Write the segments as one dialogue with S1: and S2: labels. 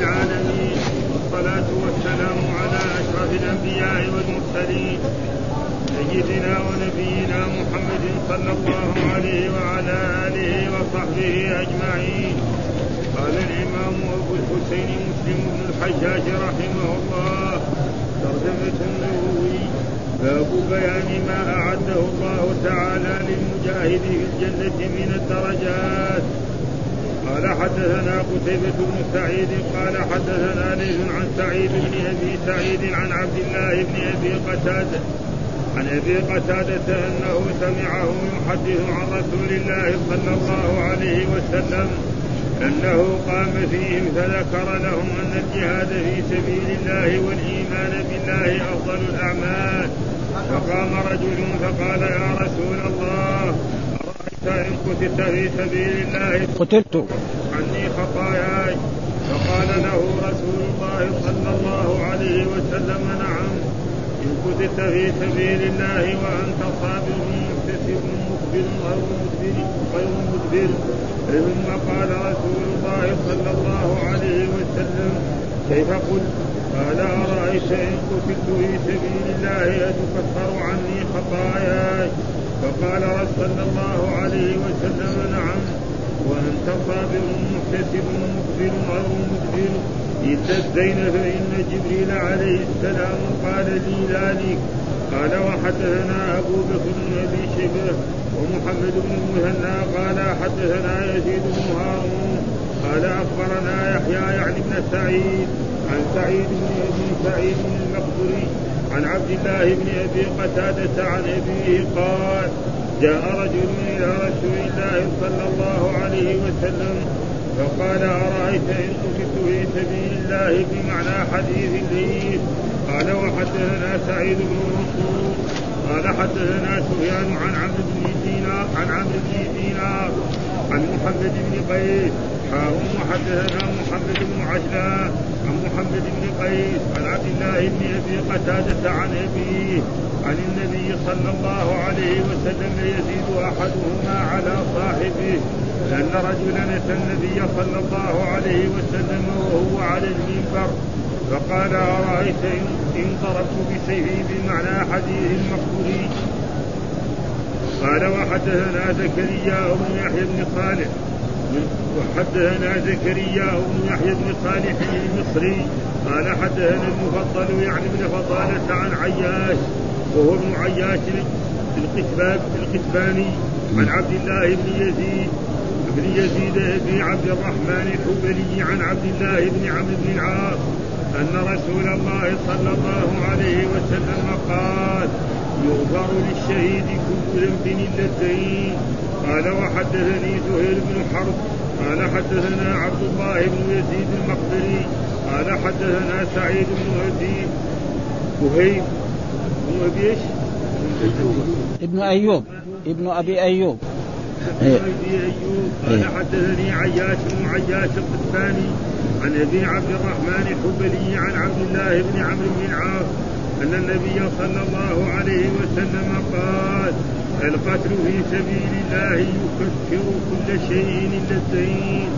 S1: العالمين والصلاة والسلام على أشرف الأنبياء والمرسلين. سيدنا ونبينا محمد صلى الله عليه وعلى آله وصحبه أجمعين. قال الإمام أبو الحسين مسلم بن الحجاج رحمه الله ترجمة النووي باب بيان ما أعده الله تعالى للمجاهد في الجنة من الدرجات. قال حدثنا قتيبة بن سعيد قال حدثنا ليث عن سعيد بن أبي سعيد عن عبد الله بن أبي قتادة عن أبي قتادة أنه سمعه يحدث عن رسول الله صلى الله عليه وسلم أنه قام فيهم فذكر لهم أن الجهاد في سبيل الله والإيمان بالله أفضل الأعمال. فقام رجل فقال يا رسول الله قتلت. في سبيل الله
S2: قتلت
S1: عني خطاياي. فقال له رسول الله صلى الله عليه وسلم نعم إن قتلت في سبيل الله وأنت صابر محتسب مقبل غير مدبر غير مدبر ثم قال رسول الله صلى الله عليه وسلم كيف قلت؟ قال أرأيت إن قتلت في سبيل الله أتكفر عني خطاياي. فقال صلى الله عليه وسلم نعم وأنت صابر محتسب مقبل غير مدبر إلا الدين فإن جبريل عليه السلام قال لي ذلك. قال وحدثنا أبو بكر بن أبي شيبة ومحمد بن المثنى قال حدثنا يزيد بن هارون. قال أخبرنا يحيى يعني بن سعيد عن سعيد بن أبي سعيد المقبري عن عبد الله بن أبي قتادة عن أبيه قال جاء رجل إلى رسول الله صلى الله عليه وسلم فقال أرأيت إن قتلت في سبيل الله بمعنى حديث الليل قال وحدثنا سعيد بن منصور. قال حدثنا سفيان عن عبد بن دينار عن عبد بن دينار عن محمد بن قيس حاهم وحدثنا محمد بن عجلان عن محمد بن قيس عن عبد الله بن ابي قتاده عن ابيه عن النبي صلى الله عليه وسلم يزيد احدهما على صاحبه أن رجلا أتى النبي صلى الله عليه وسلم وهو على المنبر فقال أرأيت إن ضربت بسيفي بمعنى حديث المقبول قال وحدثنا زكريا بن يحيى بن صالح وحدثنا زكريا بن يحيى بن صالح المصري قال حدثنا المفضل يعني ابن فضالة عن عياش وهو ابن عياش القتباني عن عبد الله بن يزيد بن يزيد بن عبد الرحمن الحبلي عن عبد الله بن عمرو بن العاص أن رسول الله صلى الله عليه وسلم قال يغفر للشهيد كل ذنب إلا الدين قال وحدثني زهير بن حرب قال حدثنا عبد الله بن يزيد المقبري قال حدثنا سعيد بن أبي وهيب بن أبي إيش؟
S2: ابن أيوب ابن أبي أيوب
S1: إيه. أبي أيوب قال إيه. حدثني عياش بن عياش القسطاني عن أبي عبد الرحمن الحبلي عن عبد الله بن عمرو بن العاص أن النبي صلى الله عليه وسلم قال القتل في سبيل الله يكفر كل شيء إلا الدين.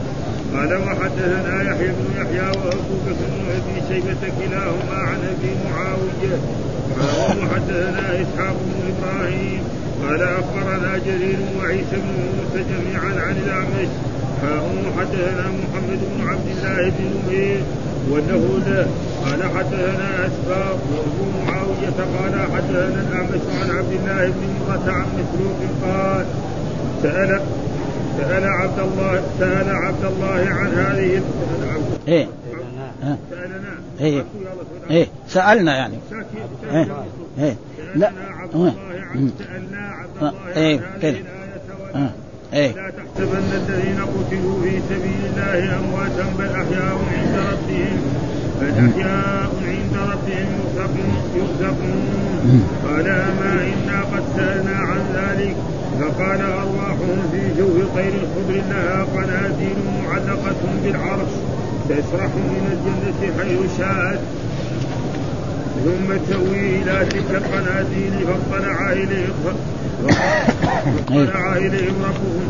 S1: قال وحدثنا يحيى بن يحيى وأبو بكر بن ابي شيبة كلاهما عن أبي معاوية. وحدثنا إسحاق بن إبراهيم. قال أخبرنا جرير وعيسى بن موسى جميعا عن الأعمش. حدثنا محمد بن عبد الله بن نمير. وله له قال حدثنا اسباب وابو معاوية قال حدثنا الأعمش عن عبد الله بن مرة عن مسروق قال سأل سأل عبد الله سأل عبد الله عن هذه
S2: إيه. سألنا. إيه. إيه. سألنا يعني. إيه. إيه. لا
S1: سألنا عبد الله إيه. كده آه. إيه. لا تحسبن الذين قتلوا في سبيل الله أمواتا بل أحياء عند ربهم. احياء عند ربهم يرزقون قال أما إنا قد سالنا عن ذلك؟ فقال أرواحهم في جو طير خضر لها قناديل معلقة بالعرش. تسرح من الجنة حيث شاءت. ثم تأوي إلى تلك القناديل فاطلع إليهم. فاطلع إليهم ربهم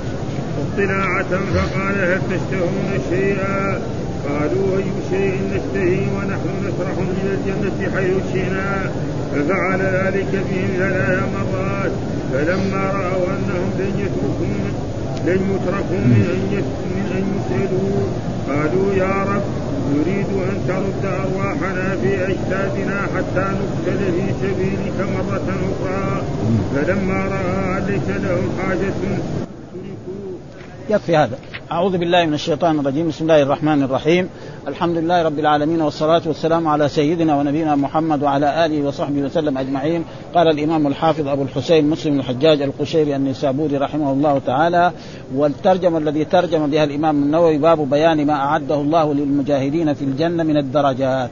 S1: اطلاعة فقال هل تشتهون شيئا؟ قالوا أي شيء نشتهي ونحن نشرح من الجنة حيث شئنا؟ ففعل ذلك بهم ثلاث مرات. فلما رأوا أنهم لن يتركوا لن يتركوا من أن من أن يسألوا قالوا يا رب نريد أن ترد أرواحنا في أجسادنا حتى نقتل في سبيلك مرة أخرى. فلما رأى ليس لهم حاجة
S2: يكفي هذا. أعوذ بالله من الشيطان الرجيم. بسم الله الرحمن الرحيم. الحمد لله رب العالمين والصلاة والسلام على سيدنا ونبينا محمد وعلى آله وصحبه وسلم أجمعين. قال الإمام الحافظ أبو الحسين مسلم الحجاج القشيري النسابوري رحمه الله تعالى. والترجمة الذي ترجم بها الإمام النووي باب بيان ما أعده الله للمجاهدين في الجنة من الدرجات.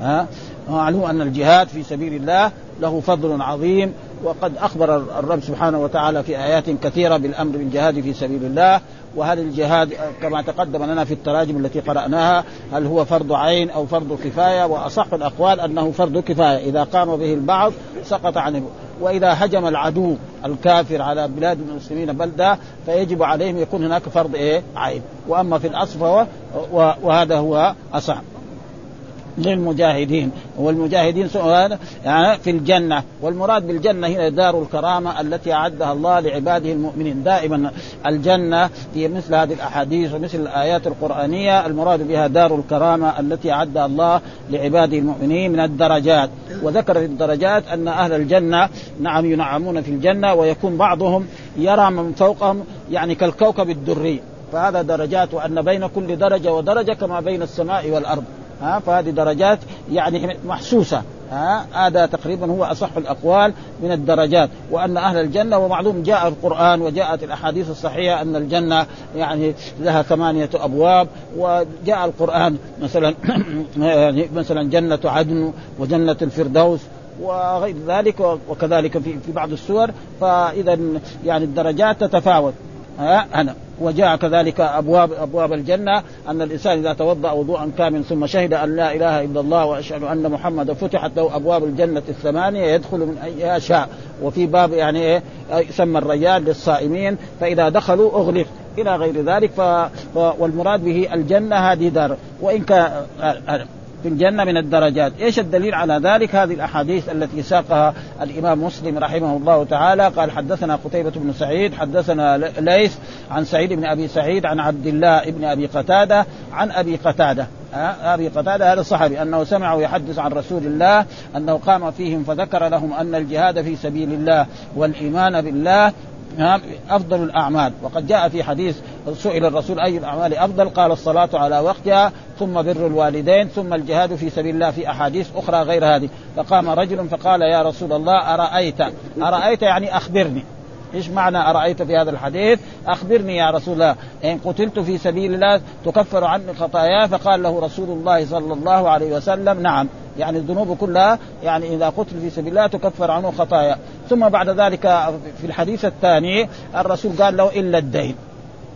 S2: ها؟ معلوم أن الجهاد في سبيل الله له فضل عظيم. وقد أخبر الرب سبحانه وتعالى في آيات كثيرة بالأمر بالجهاد في سبيل الله وهل الجهاد كما تقدم لنا في التراجم التي قرأناها هل هو فرض عين أو فرض كفاية؟ وأصح الأقوال أنه فرض كفاية. إذا قام به البعض سقط عنه. وإذا هجم العدو الكافر على بلاد المسلمين بلدة فيجب عليهم يكون هناك فرض إيه؟ عين. وأما في الاصل وهذا هو أصح. للمجاهدين. والمجاهدين يعني في الجنة. والمراد بالجنة هنا دار الكرامة التي أعدها الله لعباده المؤمنين. دائما الجنة في مثل هذه الأحاديث ومثل الآيات القرآنية المراد بها دار الكرامة التي أعدها الله لعباده المؤمنين من الدرجات. وذكر في الدرجات أن أهل الجنة نعم ينعمون في الجنة ويكون بعضهم يرى من فوقهم يعني كالكوكب الدري. فهذا درجات وأن بين كل درجة ودرجة كما بين السماء والأرض. ها فهذه درجات يعني محسوسة ها هذا تقريبا هو أصح الأقوال من الدرجات وأن أهل الجنة ومعلوم جاء القرآن وجاءت الأحاديث الصحيحة أن الجنة يعني لها ثمانية أبواب وجاء القرآن مثلا يعني مثلا جنة عدن وجنة الفردوس وغير ذلك وكذلك في بعض السور فاذا يعني الدرجات تتفاوت ها أنا. وجاء كذلك ابواب أبواب الجنة أن الإنسان إذا توضأ وضوءا كاملا ثم شهد أن لا إله إلا الله وأشهد أن محمدا فتحت له أبواب الجنة الثمانية يدخل من اي شاء. وفي باب يعني إيه؟ يسمى الريان للصائمين فإذا دخلوا أغلق. إلى غير ذلك ف... والمراد به الجنة هذه دار. وإن كان في الجنة من الدرجات. إيش الدليل على ذلك؟ هذه الأحاديث التي ساقها الإمام مسلم رحمه الله تعالى. قال حدثنا قتيبة بن سعيد حدثنا ليث عن سعيد بن أبي سعيد عن عبد الله بن أبي قتادة عن أبي قتادة. أبي قتادة هذا الصحابي أنه سمعه يحدث عن رسول الله أنه قام فيهم فذكر لهم أن الجهاد في سبيل الله والإيمان بالله أفضل الأعمال. وقد جاء في حديث سئل الرسول أي الأعمال أفضل؟ قال الصلاة على وقتها ثم بر الوالدين ثم الجهاد في سبيل الله في أحاديث أخرى غير هذه. فقام رجل فقال يا رسول الله أرأيت؟ أرأيت يعني أخبرني. إيش معنى أرأيت في هذا الحديث؟ أخبرني يا رسول الله. إن قتلت في سبيل الله تكفر عني خطاياي؟ فقال له رسول الله صلى الله عليه وسلم نعم. يعني الذنوب كلها يعني إذا قتل في سبيل الله تكفر عنه خطايا. ثم بعد ذلك في الحديث الثاني الرسول قال له إلا الدين.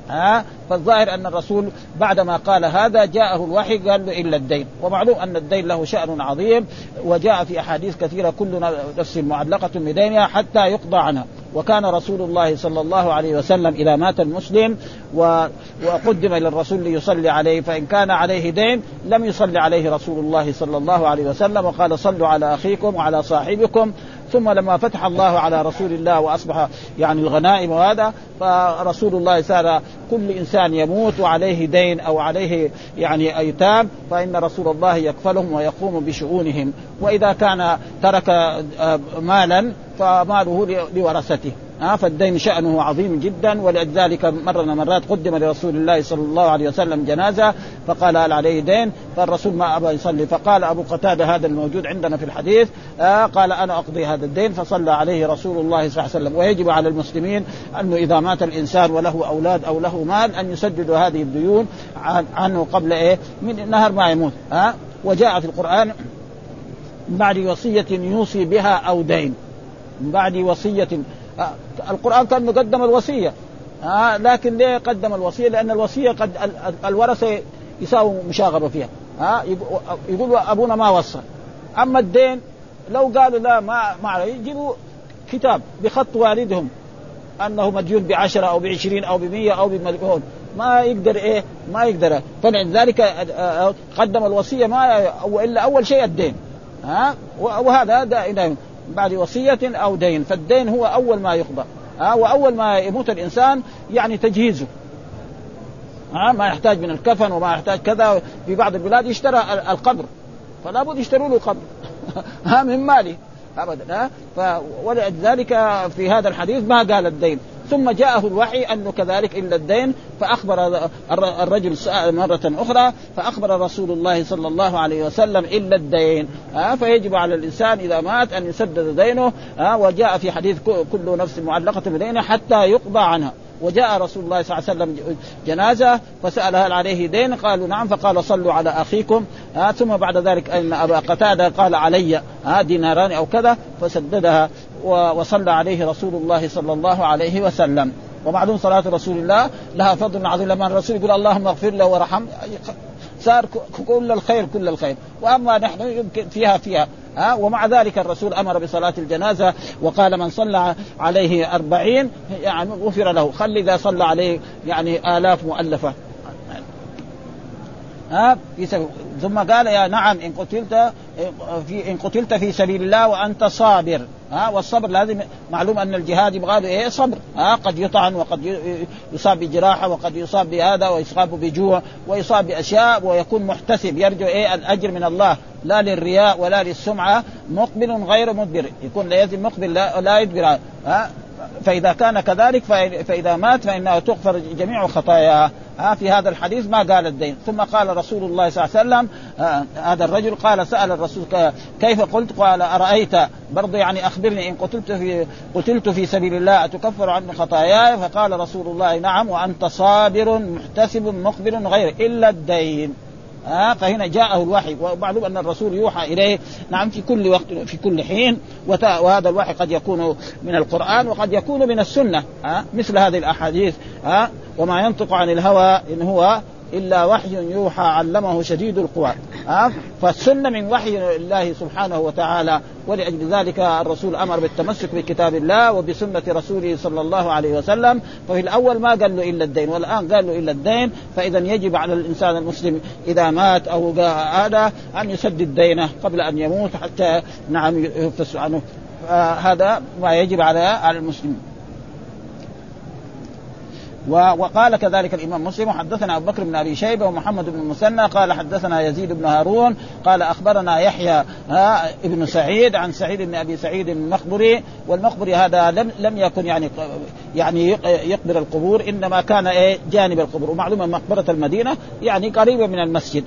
S2: ها؟ فالظاهر أن الرسول بعدما قال هذا جاءه الوحي قال له إلا الدين. ومعلوم أن الدين له شأن عظيم وجاء في أحاديث كثيرة كل نفس معلقة بدينها حتى يقضى عنها. وكان رسول الله صلى الله عليه وسلم إذا مات المسلم وقدم إلى الرسول ليصلي عليه فإن كان عليه دين لم يصلي عليه رسول الله صلى الله عليه وسلم وقال صلوا على أخيكم وعلى صاحبكم ثم لما فتح الله على رسول الله وأصبح يعني الغنائم وهذا فرسول الله صار كل إنسان يموت وعليه دين أو عليه يعني أيتام فإن رسول الله يكفلهم ويقوم بشؤونهم. وإذا كان ترك آه، مالا فماله لورثته. ها فالدين شأنه عظيم جدا ولذلك مرة مرات قدم لرسول الله صلى الله عليه وسلم جنازة فقال هل عليه دين؟ فالرسول ما أبى يصلي. فقال أبو قتادة هذا الموجود عندنا في الحديث آه قال أنا أقضي هذا الدين فصلى عليه رسول الله صلى الله عليه وسلم. ويجب على المسلمين أنه إذا مات الإنسان وله أولاد أو له مال أن يسددوا هذه الديون عنه قبل إيه؟ من نهر ما يموت ها. وجاء في القرآن بعد وصية يوصي بها أو دين. من بعد وصية آه القرآن كان مقدم الوصية. آه لكن ليه قدم الوصية؟ لأن الوصية قد الورثة يساووا مشاغبة فيها. ها آه يقول أبونا ما وصى. أما الدين لو قالوا لا ما ما يجيبوا كتاب بخط والدهم أنه مديون بعشرة أو بعشرين أو بمية أو بمليون ما يقدر إيه؟ ما يقدر. فلذلك قدم الوصية ما وإلا أول شيء الدين. ها وهذا دائما. بعد وصية أو دين. فالدين هو أول ما يقضى ها وأول ما يموت الإنسان يعني تجهيزه. ها ما يحتاج من الكفن وما يحتاج كذا. في بعض البلاد يشترى القبر. فلا بد يشتروا له قبر. ها من مالي ابدا ها. ولذلك في هذا الحديث ما قال الدين. ثم جاءه الوحي أنه كذلك إلا الدين فأخبر الرجل مرة أخرى فأخبر رسول الله صلى الله عليه وسلم إلا الدين. ها فيجب على الإنسان إذا مات أن يسدد دينه ها وجاء في حديث كل نفس معلقة بدينه حتى يقضى عنها. وجاء رسول الله صلى الله عليه وسلم جنازة فسال هل عليه دين؟ قالوا نعم فقال صلوا على أخيكم. آه ثم بعد ذلك أن أبا قتادة قال علي آه ديناران أو كذا فسددها. وصلى عليه رسول الله صلى الله عليه وسلم. ومعلوم صلاة رسول الله لها فضل عظيم. لما الرسول يقول اللهم اغفر له وارحم صار كل الخير كل الخير. وأما نحن يمكن فيها فيها. ها؟ ومع ذلك الرسول أمر بصلاة الجنازة وقال من صلى عليه أربعين يعني غفر له. خل إذا صلى عليه يعني آلاف مؤلفة. ها؟ ثم قال يا نعم إن قتلت في إن قتلت في سبيل الله وأنت صابر. ها والصبر لازم معلوم أن الجهاد يبغى له إيه؟ صبر. ها قد يطعن وقد يصاب بجراحة وقد يصاب بهذا ويصاب بجوع ويصاب بأشياء ويكون محتسب. يرجو إيه؟ الأجر من الله لا للرياء ولا للسمعة. مقبل غير مدبر. يكون لازم مقبل لا, لا يدبر. ها فإذا كان كذلك فاذا مات فانه تغفر جميع خطاياه ها في هذا الحديث ما قال الدين. ثم قال رسول الله صلى الله عليه وسلم هذا الرجل قال سأل الرسول كيف قلت؟ قال أرأيت؟ برضه يعني أخبرني إن قتلت في قتلت في سبيل الله أتكفر عن خطاياي؟ فقال رسول الله نعم وأنت صابر محتسب مقبل غير إلا الدين. ها فهنا جاءه الوحي ومعلوم أن الرسول يوحى إليه نعم في كل وقت في كل حين وهذا الوحي قد يكون من القرآن وقد يكون من السنة ها مثل هذه الأحاديث ها وما ينطق عن الهوى إن هو إلا وحي يوحى علمه شديد القوى. ها؟ فالسنة من وحي الله سبحانه وتعالى ولأجل ذلك الرسول أمر بالتمسك بكتاب الله وبسنة رسوله صلى الله عليه وسلم. ففي الأول ما قال له إلا الدين والآن قال له إلا الدين. فإذا يجب على الإنسان المسلم إذا مات أو هذا أن يسدد دينه قبل أن يموت حتى نعم يفس عنه. هذا ما يجب على المسلمين وقال كذلك الإمام مسلم حدثنا أبو بكر بن أبي شيبة ومحمد بن المثنى قال حدثنا يزيد بن هارون قال أخبرنا يحيى ابن سعيد عن سعيد بن أبي سعيد المقبري والمقبري هذا لم لم يكن يعني يعني يقبر القبور إنما كان إيه جانب القبور ومعلومه مقبرة المدينة يعني قريبة من المسجد؟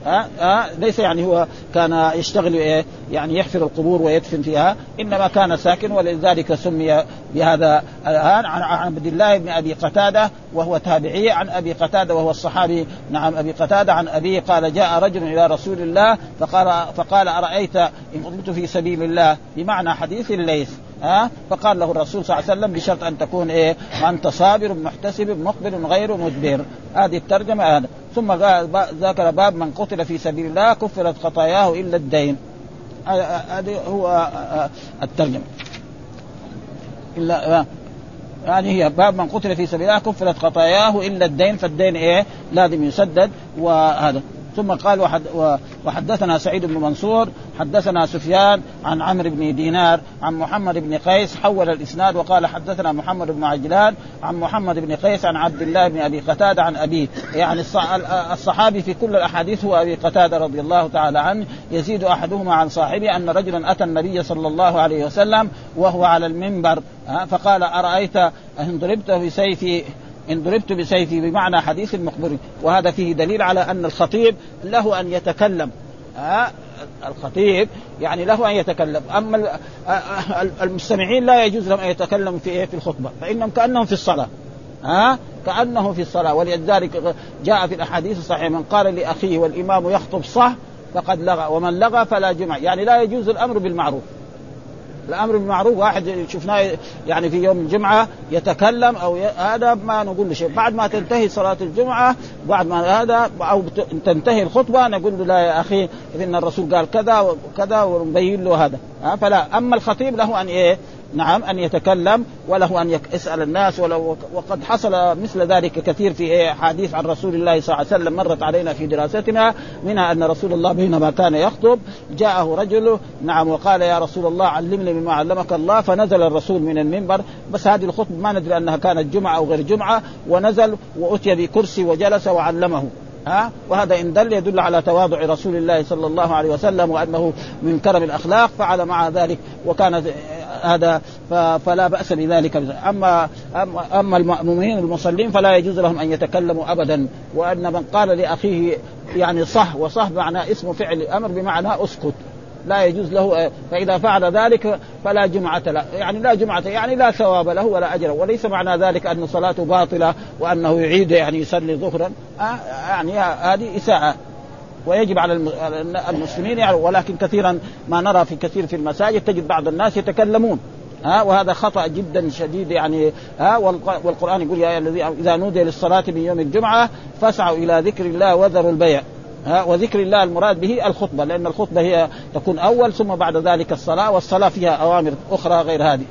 S2: ليس يعني هو كان يشتغل إيه يعني يحفر القبور ويدفن فيها إنما كان ساكن ولذلك سمي بهذا عن عبد الله بن أبي قتادة وهو تابعي عن أبي قتادة وهو الصحابي. نعم أبي قتادة عن أبيه قال جاء رجل إلى رسول الله فقال فقال أرأيت إن قلت في سبيل الله؟ بمعنى حديث الليث ها؟ فقال له الرسول صلى الله عليه وسلم بشرط أن تكون إيه؟ أنت صابر محتسب مقبل غير مدبر. هذه الترجمة هذا ثم ذكر باب من قتل في سبيل الله كفرت خطاياه إلا الدين. هذا هو الترجمة. إلا يعني هي باب من قتل في سبيل الله كفرت خطاياه إلا الدين فالدين إيه؟ لازم يسدد وهذا. ثم قال وحد وحدثنا سعيد بن منصور حدثنا سفيان عن عمرو بن دينار عن محمد بن قيس حول الإسناد وقال حدثنا محمد بن عجلان عن محمد بن قيس عن عبد الله بن أبي قتادة عن أبيه. يعني الصحابي في كل الأحاديث هو أبي قتادة رضي الله تعالى عنه. يزيد أحدهما عن صاحبه أن رجلا أتى النبي صلى الله عليه وسلم وهو على المنبر. فقال أرأيت إن ضربت بسيفي إن ضربت بسيفي بمعنى حديث المخبر وهذا فيه دليل على أن الخطيب له أن يتكلم. ها الخطيب يعني له أن يتكلم. أما المستمعين لا يجوز لهم أن يتكلموا في إيه؟ في الخطبة. فإنهم كأنهم في الصلاة. ها كانه في الصلاة. ولذلك جاء في الأحاديث الصحيحة من قال لأخيه والإمام يخطب صح فقد لغى ومن لغى فلا جمع. يعني لا يجوز الأمر بالمعروف. الأمر بالمعروف واحد شفناه يعني في يوم الجمعة يتكلم أو هذا ما نقول له شيء. بعد ما تنتهي صلاة الجمعة بعد ما هذا أو تنتهي الخطبة نقول له لا يا أخي إن الرسول قال كذا وكذا ونبين له هذا. فلا. أما الخطيب له أن إيه؟ نعم أن يتكلم وله أن يسأل الناس ولو وقد حصل مثل ذلك كثير في احاديث عن رسول الله صلى الله عليه وسلم مرت علينا في دراستنا منها أن رسول الله بينما كان يخطب جاءه رجل نعم وقال يا رسول الله علمني مما علمك الله فنزل الرسول من المنبر. بس هذه الخطبة ما ندري أنها كانت جمعة أو غير جمعة ونزل وأتي بكرسي وجلس وعلمه. ها؟ وهذا إن دل يدل على تواضع رسول الله صلى الله عليه وسلم وأنه من كرم الأخلاق فعل مع ذلك وكان هذا فلا بأس بذلك. اما أما المؤمنين المصلين فلا يجوز لهم أن يتكلموا ابدا وأن من قال لأخيه يعني صح وصح معنى اسم فعل أمر بمعنى أسكت. لا يجوز له فإذا فعل ذلك فلا جمعة له. يعني لا جمعة يعني لا ثواب له ولا أجر. وليس معنى ذلك أن صلاته باطلة وأنه يعيد يعني يصلي ظهرا. يعني هذه إساءة. ويجب على المسلمين يعني ولكن كثيرا ما نرى في كثير في المساجد تجد بعض الناس يتكلمون. ها وهذا خطأ جدا شديد يعني. ها والقرآن يقول يا إذا نودي للصلاة من يوم الجمعة فاسعوا إلى ذكر الله وذروا البيع. ها وذكر الله المراد به الخطبة لأن الخطبة هي تكون أول ثم بعد ذلك الصلاة والصلاة فيها أوامر أخرى غير هذه.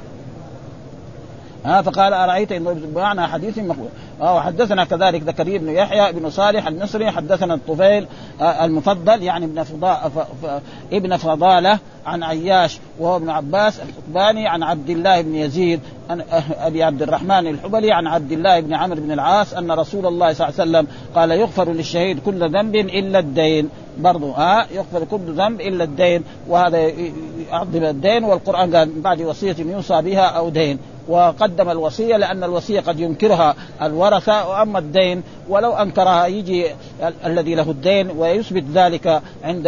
S2: ها فقال أرأيت ان بمعنى حديث مقبول. وحدثنا كذلك زكريا بن يحيى بن صالح المصري حدثنا الطفيل المفضل يعني ابن ابن فضالة عن عياش وهو ابن عباس الحقباني عن عبد الله بن يزيد عن أبي عبد الرحمن الحبلي عن عبد الله بن عمرو بن العاص أن رسول الله صلى الله عليه وسلم قال يغفر للشهيد كل ذنب إلا الدين. برضو ها يغفر كل ذنب إلا الدين. وهذا يعظم الدين والقرآن قال بعد وصية يوصى بها أو دين. وقدم الوصية لأن الوصية قد ينكرها الورثة. وأما الدين ولو أنكرها يجي الذي له الدين ويثبت ذلك عند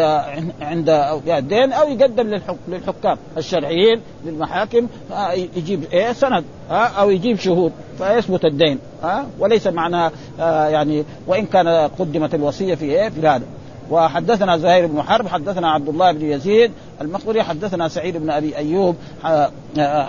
S2: عند الدين أو يقدم للحكام الشرعيين للمحاكم يجيب إيه؟ سند أو يجيب شهود فيثبت الدين وليس معنى يعني وإن كان قدمت الوصية في إيه؟ في هذا. وحدثنا زهير بن حرب حدثنا عبد الله بن يزيد المقبري حدثنا سعيد بن أبي أيوب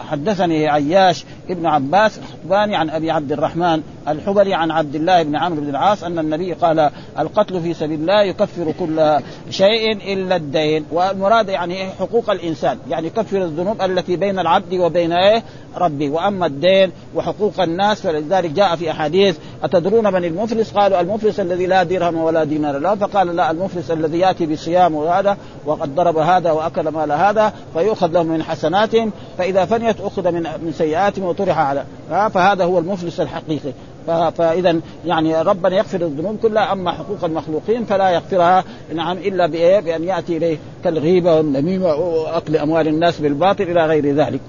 S2: حدثني عياش ابن عباس الحقباني عن أبي عبد الرحمن الحبري عن عبد الله بن عمرو بن العاص أن النبي قال القتل في سبيل الله يكفر كل شيء إلا الدين. والمراد يعني حقوق الإنسان يعني يكفر الذنوب التي بين العبد وبين إيه؟ ربي وأما الدين وحقوق الناس فلذلك جاء في أحاديث أتدرون من المفلس؟ قالوا المفلس الذي لا درهم ولا دينار له. فقال لا المفلس الذي يأتي بصيام وهذا وقد ضرب هذا وأكل مال هذا فيؤخذ له من حسناتهم فإذا فنيت أخذ من من سيئاتهم وطرح على فهذا هو المفلس الحقيقي فاذا يعني ربنا يغفر الذنوب كلها أما حقوق المخلوقين فلا يغفرها نعم إلا بإيه؟ بأن يأتي إليه كالغيبة والنميمة وأكل أموال الناس بالباطل إلى غير ذلك.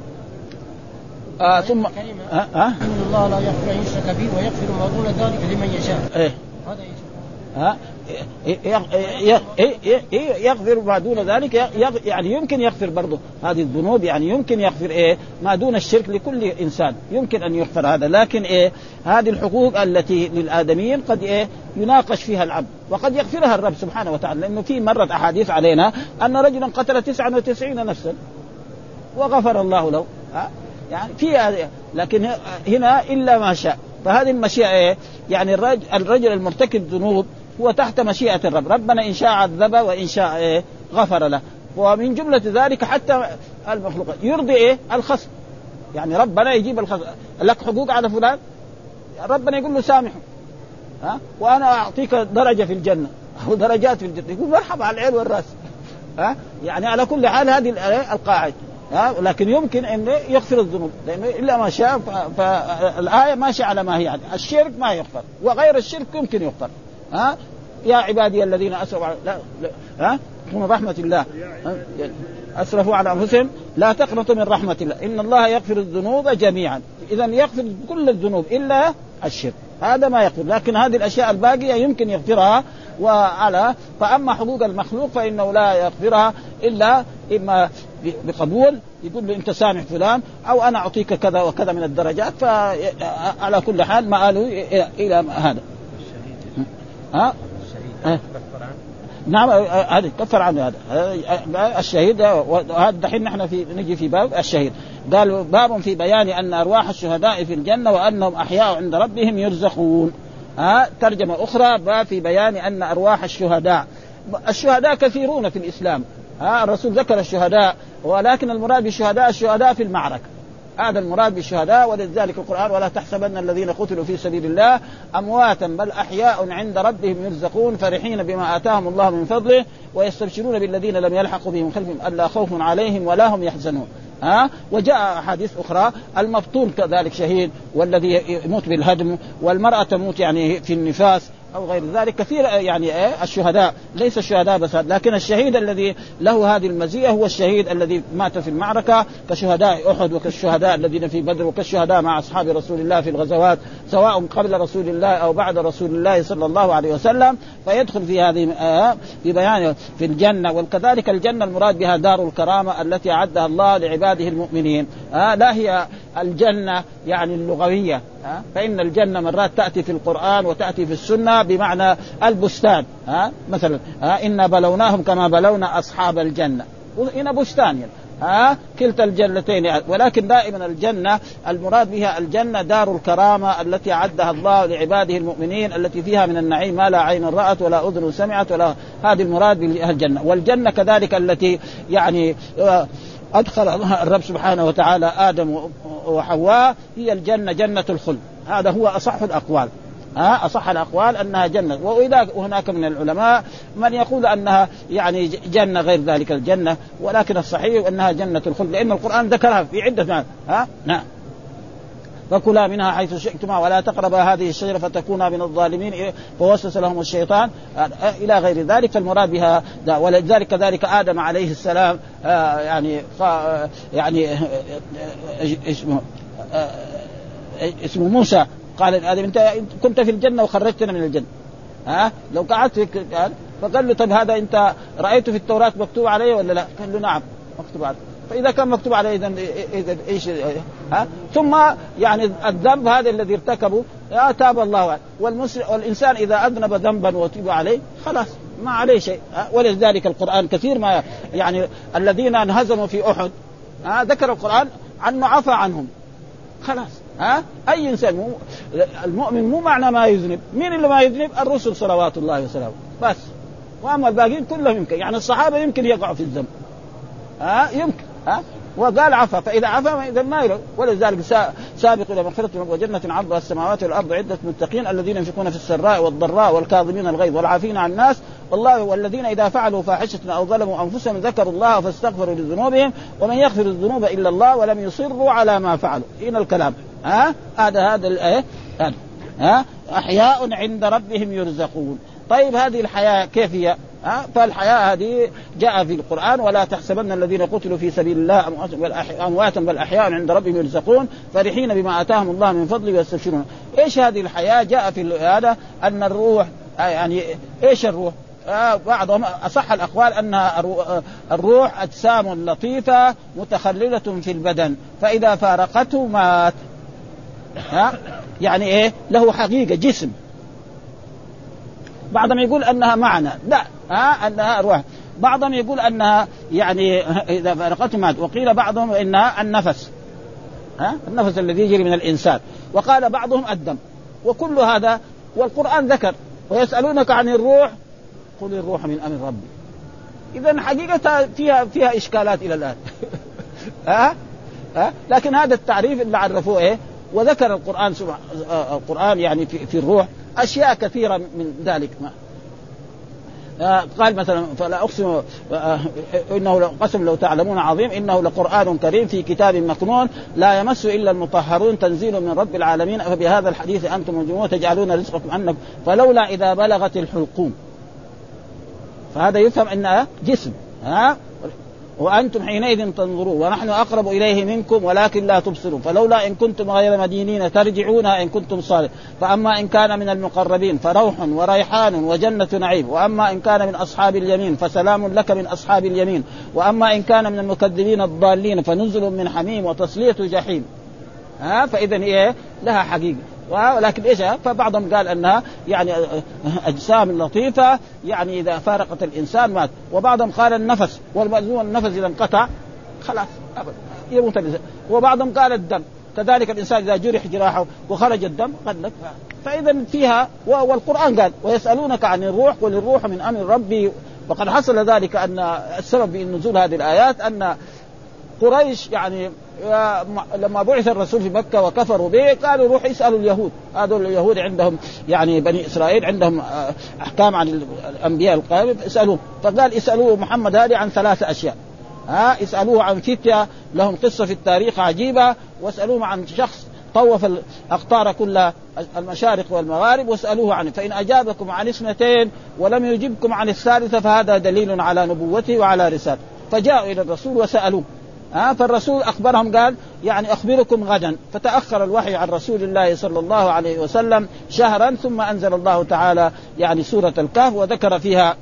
S3: آه ثم ها آه آه؟ إن الله لا يغفر أن يشرك به ويغفر ما دون ذلك لمن يشاء. إيه هذا
S2: ها يغفر ما دون ذلك يعني يمكن يغفر برضه هذه الذنوب يعني يمكن يغفر إيه؟ ما دون الشرك لكل إنسان. يمكن أن يغفر هذا لكن إيه؟ هذه الحقوق التي للآدميين قد إيه؟ يناقش فيها العبد وقد يغفرها الرب سبحانه وتعالى لأنه في مرت أحاديث علينا أن رجلا قتل 99 نفسا وغفر الله له. ها؟ يعني في لكن هنا إلا ما شاء. فهذه المشيئة إيه؟ يعني الرجل, الرجل المرتكب ذنوب هو تحت مشيئة الرب. ربنا إن شاء عذبه وإن شاء إيه غفر له. ومن جملة ذلك حتى المخلوقات يرضي إيه؟ الخصم. يعني ربنا يجيب الخصم لك حقوق على فلان؟ ربنا يقول له سامحه. ها؟ وأنا أعطيك درجة في الجنة. أو درجات في الجنة. يقول مرحبا على العين والرأس. ها؟ يعني على كل حال هذه القاعدة. ها؟ لكن يمكن إن يغفر الذنوب. لأنه إلا ما شاء فالآية ماشيه على ما هي يعني الشرك ما يغفر. وغير الشرك يمكن يغفر. ها؟ يا عبادي الذين أسرفوا لا, لا ها؟ من رحمة الله. أسرفوا على أنفسهم. لا تقنطوا من رحمة الله. إن الله يغفر الذنوب جميعا. إذا يغفر كل الذنوب إلا الشرك. هذا ما يغفر لكن هذه الأشياء الباقية يمكن يغفرها. وعلى فأما حقوق المخلوق فإنه لا يغفرها إلا إما بقبول. يقول له أنت سامح فلان أو أنا أعطيك كذا وكذا من الدرجات فعلى كل حال مآله إلى هذا. ها؟ أه. نعم هذا كفر عنه هذا. الشهيد وهذا دحين نحن في نجي في باب الشهيد. قال باب في بيان أن أرواح الشهداء في الجنة وأنهم أحياء عند ربهم يرزقون. ها؟ ترجمة أخرى باب في بيان أن أرواح الشهداء. الشهداء كثيرون في الإسلام. ها؟ الرسول ذكر الشهداء ولكن المراد بالشهداء الشهداء في المعركة. هذا المراد بالشهداء ولذلك القرآن ولا تحسبن الذين قتلوا في سبيل الله أمواتا بل أحياء عند ربهم يرزقون فرحين بما آتاهم الله من فضله ويستبشرون بالذين لم يلحقوا بهم خلفهم ألا خوف عليهم ولا هم يحزنون. ها؟ وجاء أحاديث أخرى المبطول كذلك شهيد والذي يموت بالهدم والمرأة تموت يعني في النفاس أو غير ذلك. كثير يعني إيه الشهداء. ليس الشهداء بس لكن الشهيد الذي له هذه المزية هو الشهيد الذي مات في المعركة كشهداء أحد وكالشهداء الذين في بدر وكالشهداء مع أصحاب رسول الله في الغزوات سواء قبل رسول الله أو بعد رسول الله صلى الله عليه وسلم. فيدخل في هذه آه في بيان في الجنة. وكذلك الجنة المراد بها دار الكرامة التي أعدها الله لعباده المؤمنين. آه لا هي الجنة يعني اللغوية. آه فإن الجنة مرات تأتي في القرآن وتأتي في السنة بمعنى البستان ها؟ مثلا ها؟ إنا بلوناهم كما بلونا أصحاب الجنة. هنا بستان يعني. ها؟ كلتا الجنتين ولكن دائما الجنة المراد بها الجنة دار الكرامة التي أعدها الله لعباده المؤمنين التي فيها من النعيم ما لا عين رأت ولا أذن سمعت ولا هذه المراد بالجنه والجنة كذلك التي يعني أدخل الرب سبحانه وتعالى آدم وحواء هي الجنة جنة الخلد. هذا هو أصح الأقوال. ها أصح الأقوال أنها جنة. وإذا هناك من العلماء من يقول أنها يعني جنة غير ذلك الجنة ولكن الصحيح أنها جنة الخلد لأن القرآن ذكرها في عدة معنى ها؟ نعم. فكلا منها حيث شئتما ولا تقربا هذه الشجرة فتكونا من الظالمين فوسوس لهم الشيطان. إلى غير ذلك فالمراد بها ولذلك كذلك آدم عليه السلام يعني يعني اسمه اسمه موسى. قال آدم انت كنت في الجنة وخرجتنا من الجنة. ها؟ لو قعدت في فقال له طب هذا انت رأيته في التوراة مكتوب عليه ولا لا؟ قال له نعم مكتوب عليه. فإذا كان مكتوب عليه اذا اذا إيش ها؟ ثم يعني الذنب هذا الذي ارتكبه يا تاب الله والمسلم والإنسان إذا أذنب ذنبا وتب عليه خلاص ما عليه شيء ولذلك القرآن كثير ما يعني الذين انهزموا في أحد ذكر القرآن عنه عفى عنهم خلاص. ها؟ أي إنسان مو المؤمن مو معنى ما يذنب. مين اللي ما يذنب؟ الرسل صلوات الله وسلامه. بس. وأما الباقيين كلهم يمكن. يعني الصحابة يمكن يقعوا في الذنب. ها؟ يمكن. ها؟ وقال عفا. فإذا عفا إذا ما يلو ولذلك سابق إلى مغفرة وجنه عرضها السماوات والأرض عدة متقين الذين ينفقون في السراء والضراء والكاظمين الغيظ والعافين عن الناس. والله والذين إذا فعلوا فاحشة أو ظلموا أنفسهم ذكروا الله فاستغفروا لذنوبهم. ومن يغفر الذنوب إلا الله ولم يصروا على ما فعلوا. هنا الكلام. ها؟ هذا هذا الايه ها؟ أحياء عند ربهم يرزقون. طيب هذه الحياة كيف هي؟ ها؟ فالحياة هذه جاء في القرآن ولا تحسبن الذين قتلوا في سبيل الله امواتا بل احياء عند ربهم يرزقون فرحين بما آتاهم الله من فضله ويستبشرون. إيش هذه الحياة؟ جاء في هذا أن الروح يعني إيش الروح؟ آه بعضهم أصح الأقوال انها الروح أجسام لطيفة متخللة في البدن فإذا فارقته مات. ها؟ يعني إيه؟ له حقيقة جسم. بعضهم يقول أنها معنى. لا ها؟ أنها أرواح. بعضهم يقول أنها يعني إذا فارقته مات. وقيل بعضهم إنها النفس. ها؟ النفس الذي يجري من الإنسان. وقال بعضهم الدم. وكل هذا والقرآن ذكر. ويسألونك عن الروح. قل الروح من أمر ربي. اذا حقيقة فيها فيها إشكالات إلى الآن. ها؟ ها؟ لكن هذا التعريف اللي عرفوه إيه؟ وذكر القرآن سبحانه القرآن يعني في, في الروح أشياء كثيرة من ذلك. ما قال مثلا فلا أقسم إنه قسم لو تعلمون عظيم إنه لقرآن كريم في كتاب مكنون لا يمس إلا المطهرون تنزيل من رب العالمين. فبهذا الحديث أنتم مجموعون تجعلون رزقكم أنكم. فلولا إذا بلغت الحلقوم. فهذا يفهم إنها جسم ها؟ وأنتم حينئذ تنظرون ونحن أقرب إليه منكم ولكن لا تبصرون فلولا إن كنتم غير مدينين ترجعونها إن كنتم صالحين فأما إن كان من المقربين فروح وريحان وجنة نعيم وأما إن كان من أصحاب اليمين فسلام لك من أصحاب اليمين وأما إن كان من المكذبين الضالين فنزل من حميم وتصليه جحيم. ها؟ فاذا هي لها حقيقة. ولكن إيش؟ فبعضهم قال أنها يعني أجسام لطيفة يعني إذا فارقت الإنسان مات. وبعضهم قال النفس والمأذون النفس إذا انقطع خلاص يموت الإنسان. وبعضهم قال الدم. كذلك الإنسان إذا جرح جراحه وخرج الدم قد فاذا فيها والقرآن قال ويسألونك عن الروح قل الروح من أمر ربي. وقد حصل ذلك أن السبب في نزول هذه الآيات أن قريش يعني لما بعث الرسول في مكة وكفروا به قالوا روح اسألوا اليهود. هذول اليهود عندهم يعني بني إسرائيل عندهم آه، أحكام عن الأنبياء القائم اسألوه. فقال اسألوه محمد هذه عن ثلاث أشياء. ها اسألوه عن فتية لهم قصة في التاريخ عجيبة. واسألوه عن شخص طوف الاقطار كلها المشارق والمغارب. واسألوه عنه فإن أجابكم عن اثنتين ولم يجبكم عن الثالثة فهذا دليل على نبوته وعلى رسالته. فجاءوا إلى الرسول وسألوه. ها فالرسول أخبرهم قال يعني أخبركم غدا. فتأخر الوحي عن رسول الله صلى الله عليه وسلم شهرا ثم أنزل الله تعالى يعني سورة الكهف وذكر فيها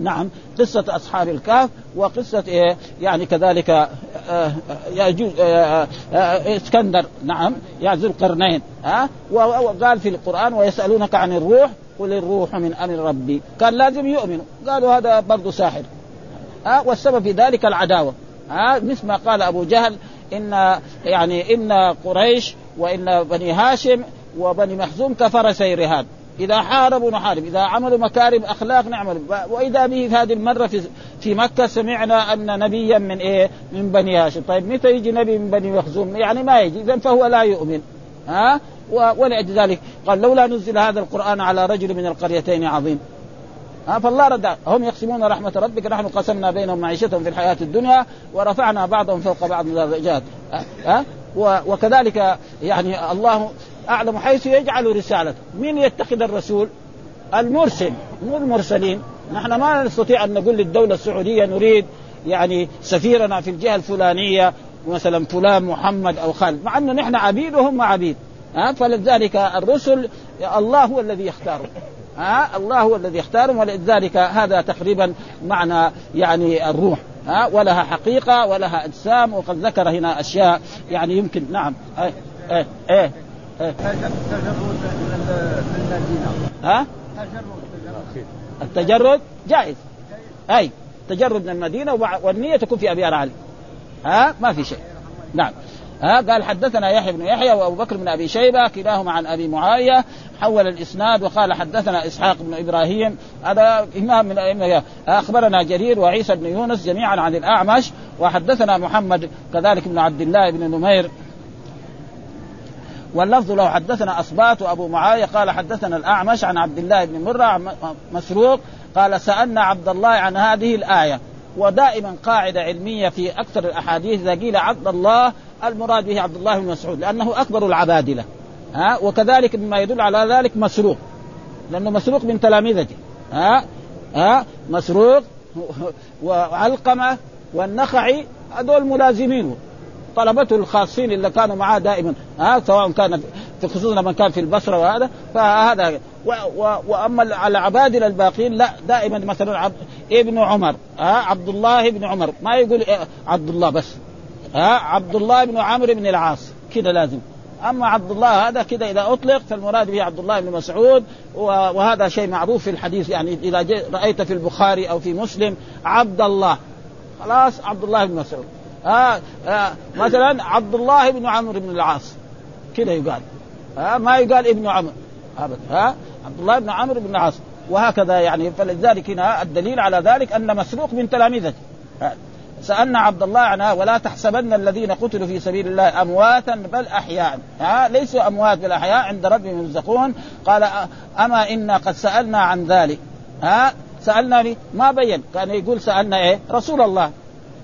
S2: نعم قصة أصحاب الكهف وقصة إيه يعني كذلك آه يجوز آه آه إسكندر نعم يعني ذو القرنين ها وقال في القرآن ويسألونك عن الروح قل الروح من أمر ربي. كان لازم يؤمنوا. قالوا هذا برضه ساحر ها والسبب في ذلك العداوة. ها مثل ما قال أبو جهل إن يعني إن قريش وإن بني هاشم وبني مخزوم كفرسي رهان إذا حاربوا نحارب إذا عملوا مكارم أخلاق نعمل. وإذا به في هذه المرة في في مكة سمعنا أن نبيا من إيه؟ من بني هاشم، طيب متى يجي نبي من بني مخزوم؟ يعني ما يجي، اذا فهو لا يؤمن. ها؟ ولأجل ذلك. قال لولا نزل هذا القرآن على رجل من القريتين عظيم. ها فالله رد. هم يقسمون رحمة ربك نحن قسمنا بينهم معيشتهم في الحياة الدنيا ورفعنا بعضهم فوق بعض درجات ها وكذلك يعني الله أعلم حيث يجعل رسالته. من يتخذ الرسول؟ المرسل مو المرسلين. نحن ما نستطيع أن نقول للدولة السعودية نريد يعني سفيرنا في الجهة الفلانية مثلا فلان محمد أو خالد. مع أنه نحن عبيد وهم عبيد. ها فلذلك الرسل الله هو الذي يختاره ها؟ الله هو الذي اختارهم ولذلك هذا تقريبا معنى يعني الروح ها؟ ولها حقيقة ولها أجسام وقد ذكر هنا أشياء يعني يمكن نعم. إيه إيه إيه, إيه. ها؟ التجرد جائز. أي تجرد من المدينة والنية تكون في ابيار علي. ها؟ ما في شيء. نعم. ها؟ قال حدثنا يحيى بن يحيى وأبو بكر بن أبي شيبة كلاهما عن أبي معاوية حول الإسناد وقال حدثنا إسحاق بن إبراهيم هذا إمام من الائمه أخبرنا جرير وعيسى بن يونس جميعا عن الأعمش وحدثنا محمد كذلك بن عبد الله بن نمير. واللفظ له حدثنا أصبات وأبو معاوية قال حدثنا الأعمش عن عبد الله بن مرة مسروق قال سألنا عبد الله عن هذه الآية. ودائما قاعدة علمية في أكثر الأحاديث إذا قيل عبد الله المراد به عبد الله بن مسعود لأنه أكبر العبادلة. ها؟ وكذلك مما يدل على ذلك مسروق لأنه مسروق من تلامذته ها؟ ها؟ مسروق وعلقمة والنخعي هذول ملازمينه طلبته الخاصين اللي كانوا معاه دائما ها؟ سواء كان في خصوصا من كان في البصرة وهذا فهذا و و وأما العبادلة الباقين لا دائما مثلا عبد ابن عمر ها؟ عبد الله بن عمر ما يقول إيه؟ عبد الله بس. ها عبد الله بن عمرو بن العاص كذا لازم. أما عبد الله هذا كذا إذا أطلق فالمراد به عبد الله بن مسعود وهذا شيء معروف في الحديث يعني إذا رأيت في البخاري أو في مسلم عبد الله خلاص عبد الله بن مسعود. ها آه مثلا عبد الله بن عمرو بن العاص كذا يقال. ها ما يقال ابن عمرو. ابدا ها عبد الله بن عمرو بن العاص. وهكذا يعني فلذلك هنا الدليل على ذلك أن مسروق من تلامذته سألنا عبد الله عنها ولا تحسبن الذين قتلوا في سبيل الله أمواتا بل أحياء. ها ليسوا أموات بل أحياء عند ربهم يرزقون. قال أما إنا قد سألنا عن ذلك. ها سألنا ما بين؟ كان يقول سألنا إيه؟ رسول الله.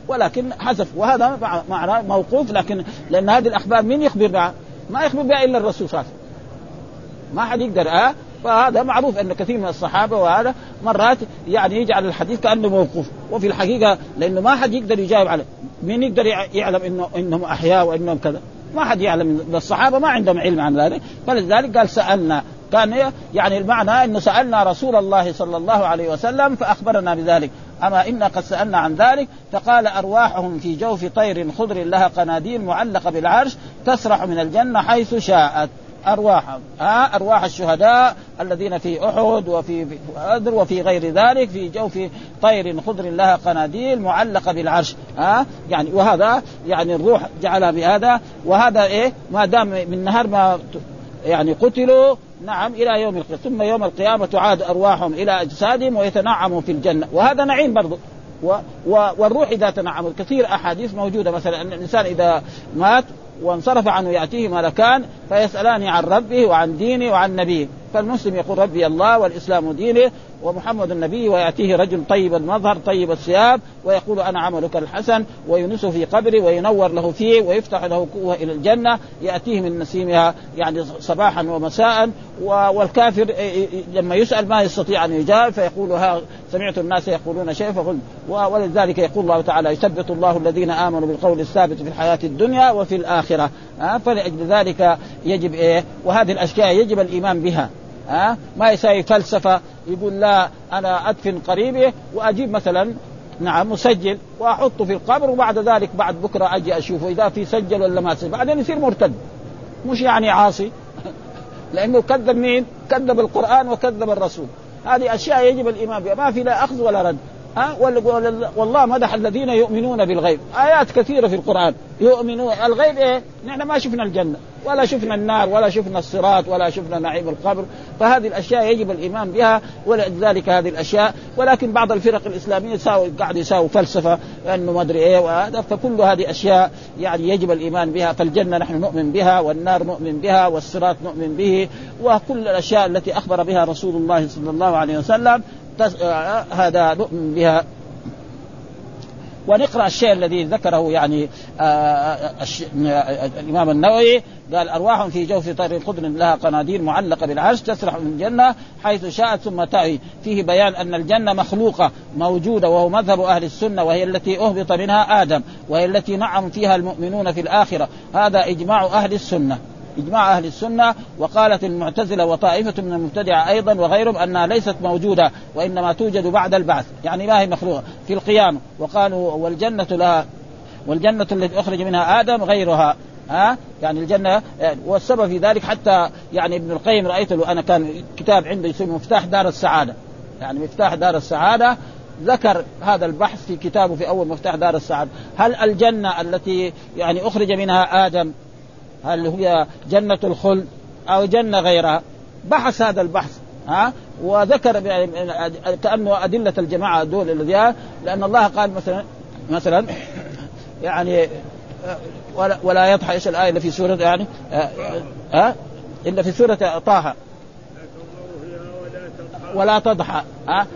S2: ولكن حذف. وهذا معناه موقوف لكن لأن هذه الأخبار مين يخبر بها؟ ما يخبر بها إلا الرسول صلى الله عليه وسلم. ما حد يقدر آه فهذا معروف أن كثير من الصحابة وهذا مرات يعني يجعل الحديث كأنه موقوف. وفي الحقيقة لأنه ما حد يقدر يجاوب عليه. مين يقدر يعلم انه إنهم أحياء وإنهم كذا؟ ما حد يعلم. الصحابة ما عندهم علم عن ذلك. فلذلك قال سألنا. كان يعني المعنى إنه سألنا رسول الله صلى الله عليه وسلم فأخبرنا بذلك. أما أنا قد سألنا عن ذلك فقال أرواحهم في جوف طير خضر لها قناديل معلقة بالعرش تسرح من الجنة حيث شاءت. ارواحهم ها أرواح الشهداء الذين في أحد وفي بدر وفي غير ذلك في جوف طير خضر لها قناديل معلقة بالعرش ها يعني وهذا يعني الروح جعلها بهذا وهذا إيه؟ ما دام من نهار ما يعني قتلوا نعم إلى يوم القيامه ثم يوم القيامة تعاد أرواحهم إلى أجسادهم ويتنعموا في الجنة وهذا نعيم برضه و و والروح إذا تنعم كثير أحاديث موجودة مثلا ان الإنسان إذا مات وانصرف عنه يأتيه ملكان فيسألان عن ربه وعن دينه وعن نبيه. فالمسلم يقول ربي الله والإسلام دينه ومحمد النبي ويأتيه رجل طيب المظهر طيب الثياب ويقول أنا عملك الحسن وينسه في قبره وينور له فيه ويفتح له كوه إلى الجنة يأتيه من نسيمها يعني صباحا ومساء والكافر لما يسأل ما يستطيع أن يجاوب فيقول ها سمعت الناس يقولون شيء فقل ولذلك يقول الله تعالى يثبت الله الذين آمنوا بالقول الثابت في الحياة الدنيا وفي الآخرة. فلأجل ذلك يجب إيه؟ وهذه الأشياء يجب الإيمان بها. ها؟ ما يساوي فلسفة يقول لا أنا أدفن قريبي وأجيب مثلا نعم مسجل وأحطه في القبر وبعد ذلك بعد بكرة أجي أشوفه إذا في سجل ولا ما سجل. بعدين يصير مرتد. مش يعني عاصي. لأنه كذب مين؟ كذب القرآن وكذب الرسول. هذه أشياء يجب الايمان بها ما في لا أخذ ولا رد. والله مدح الذين يؤمنون بالغيب. آيات كثيرة في القرآن. يؤمنون الغيب إيه؟ نحن ما شفنا الجنة ولا شفنا النار ولا شفنا الصراط ولا شفنا نعيم القبر. فهذه الأشياء يجب الإيمان بها ولذلك هذه الأشياء. ولكن بعض الفرق الإسلامية يساوي قاعد يساوي فلسفة إنه ما أدري إيه وهذا. فكل هذه أشياء يعني يجب الإيمان بها. فالجنة نحن نؤمن بها والنار نؤمن بها والصراط نؤمن به. وكل الأشياء التي أخبر بها رسول الله صلى الله عليه وسلم هذا نؤمن بها. ونقرأ الشيء الذي ذكره يعني آه، آه، الإمام النووي. قال أرواح في جوف طير خضر لها قناديل معلقة بالعرش تسرح من الجنة حيث شاءت ثم تأوي. فيه بيان أن الجنة مخلوقة موجودة وهو مذهب أهل السنة وهي التي أهبط منها آدم وهي التي نعم فيها المؤمنون في الآخرة. هذا إجماع أهل السنة. إجماع أهل السنة وقالت المعتزلة وطائفة من المبتدعة أيضا وغيرهم أنها ليست موجودة وإنما توجد بعد البعث يعني ما هي مخلوقة في القيامه وقالوا والجنة لها والجنة التي أخرج منها آدم غيرها ها؟ يعني الجنة والسبب في ذلك حتى يعني ابن القيم رأيت له أنا كان كتاب عنده يسمى مفتاح دار السعادة. يعني مفتاح دار السعادة ذكر هذا البحث في كتابه في أول مفتاح دار السعادة. هل الجنة التي يعني أخرج منها آدم هل هي جنة الخلد أو جنة غيرها؟ بحث هذا البحث ها؟ وذكر كأنه أدلة الجماعة دول الذين لأن الله قال مثلا مثلا يعني ولا, ولا يضحى إيش الآية اللي في سورة يعني ها إلا في سورة طه. ولا تضحى ها؟